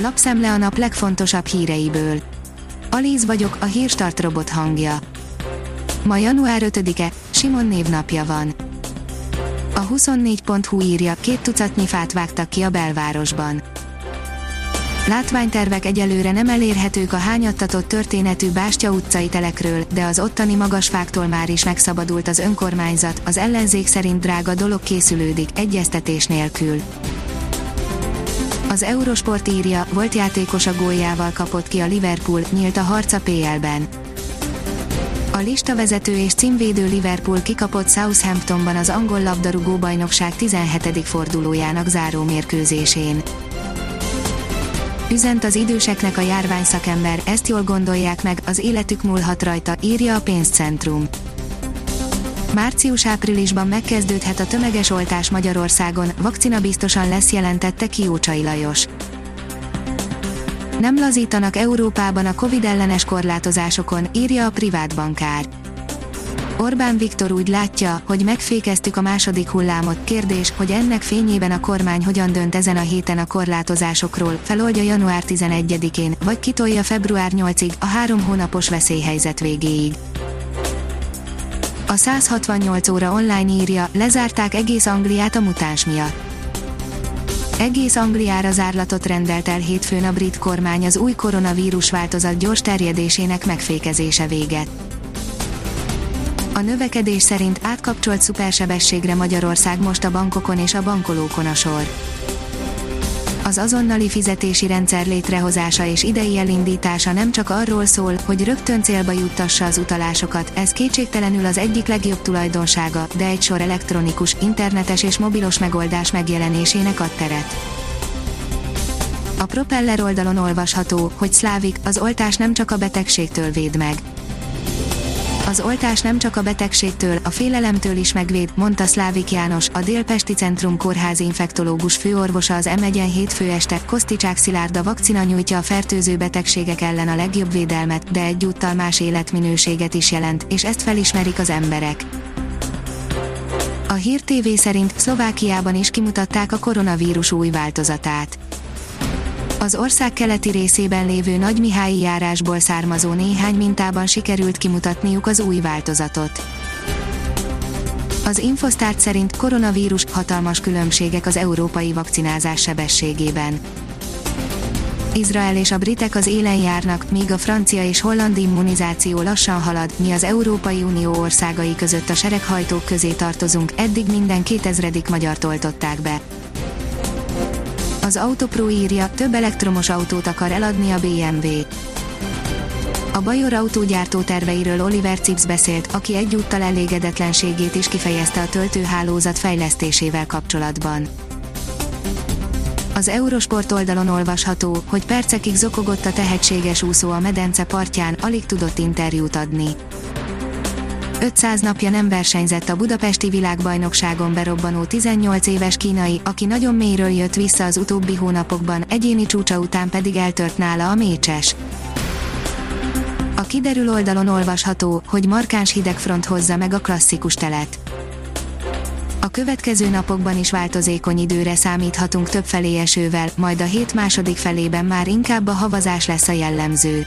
lapszemle a nap legfontosabb híreiből. Alíz vagyok, a hírstart robot hangja. Ma január 5-e, Simon névnapja van. A 24.hu írja, két tucatnyi fát vágtak ki a belvárosban. Látványtervek egyelőre nem elérhetők a hányattatott történetű Bástya utcai telekről, de az ottani magasfáktól már is megszabadult az önkormányzat, az ellenzék szerint drága dolog készülődik, egyeztetés nélkül. Az Eurosport írja, volt játékos a góljával kapott ki a Liverpool, nyílt a harca PL-ben. A listavezető és címvédő Liverpool kikapott Southamptonban az angol labdarúgó bajnokság 17. fordulójának záró mérkőzésén. Üzent az időseknek a járvány szakember, ezt jól gondolják meg, az életük múlhat rajta, írja a pénzcentrum. Március-áprilisban megkezdődhet a tömeges oltás Magyarországon, vakcina biztosan lesz jelentette Kiócsai Lajos. Nem lazítanak Európában a Covid ellenes korlátozásokon, írja a privát bankár. Orbán Viktor úgy látja, hogy megfékeztük a második hullámot, kérdés, hogy ennek fényében a kormány hogyan dönt ezen a héten a korlátozásokról, feloldja január 11-én, vagy kitolja február 8-ig, a három hónapos veszélyhelyzet végéig. A 168 óra online írja, lezárták egész Angliát a mutáns miatt. Egész Angliára zárlatot rendelt el hétfőn a brit kormány az új koronavírus változat gyors terjedésének megfékezése véget. A növekedés szerint átkapcsolt szupersebességre Magyarország most a bankokon és a bankolókon a sor. Az azonnali fizetési rendszer létrehozása és idei elindítása nem csak arról szól, hogy rögtön célba juttassa az utalásokat, ez kétségtelenül az egyik legjobb tulajdonsága, de egy sor elektronikus, internetes és mobilos megoldás megjelenésének ad teret. A Propeller oldalon olvasható, hogy Szlávik, az oltás nem csak a betegségtől véd meg az oltás nem csak a betegségtől, a félelemtől is megvéd, mondta Szlávik János, a Délpesti Centrum Kórház infektológus főorvosa az m hétfő este, Koszticsák Szilárd a vakcina nyújtja a fertőző betegségek ellen a legjobb védelmet, de egyúttal más életminőséget is jelent, és ezt felismerik az emberek. A Hír TV szerint Szlovákiában is kimutatták a koronavírus új változatát az ország keleti részében lévő Nagy Mihályi járásból származó néhány mintában sikerült kimutatniuk az új változatot. Az Infosztárt szerint koronavírus hatalmas különbségek az európai vakcinázás sebességében. Izrael és a britek az élen járnak, míg a francia és holland immunizáció lassan halad, mi az Európai Unió országai között a sereghajtók közé tartozunk, eddig minden 2000 magyar toltották be. Az Autopro írja, több elektromos autót akar eladni a BMW. A Bajor autógyártó terveiről Oliver Cips beszélt, aki egyúttal elégedetlenségét is kifejezte a töltőhálózat fejlesztésével kapcsolatban. Az Eurosport oldalon olvasható, hogy percekig zokogott a tehetséges úszó a medence partján, alig tudott interjút adni. 500 napja nem versenyzett a budapesti világbajnokságon berobbanó 18 éves kínai, aki nagyon mélyről jött vissza az utóbbi hónapokban, egyéni csúcsa után pedig eltört nála a mécses. A kiderül oldalon olvasható, hogy markáns hidegfront hozza meg a klasszikus telet. A következő napokban is változékony időre számíthatunk többfelé esővel, majd a hét második felében már inkább a havazás lesz a jellemző.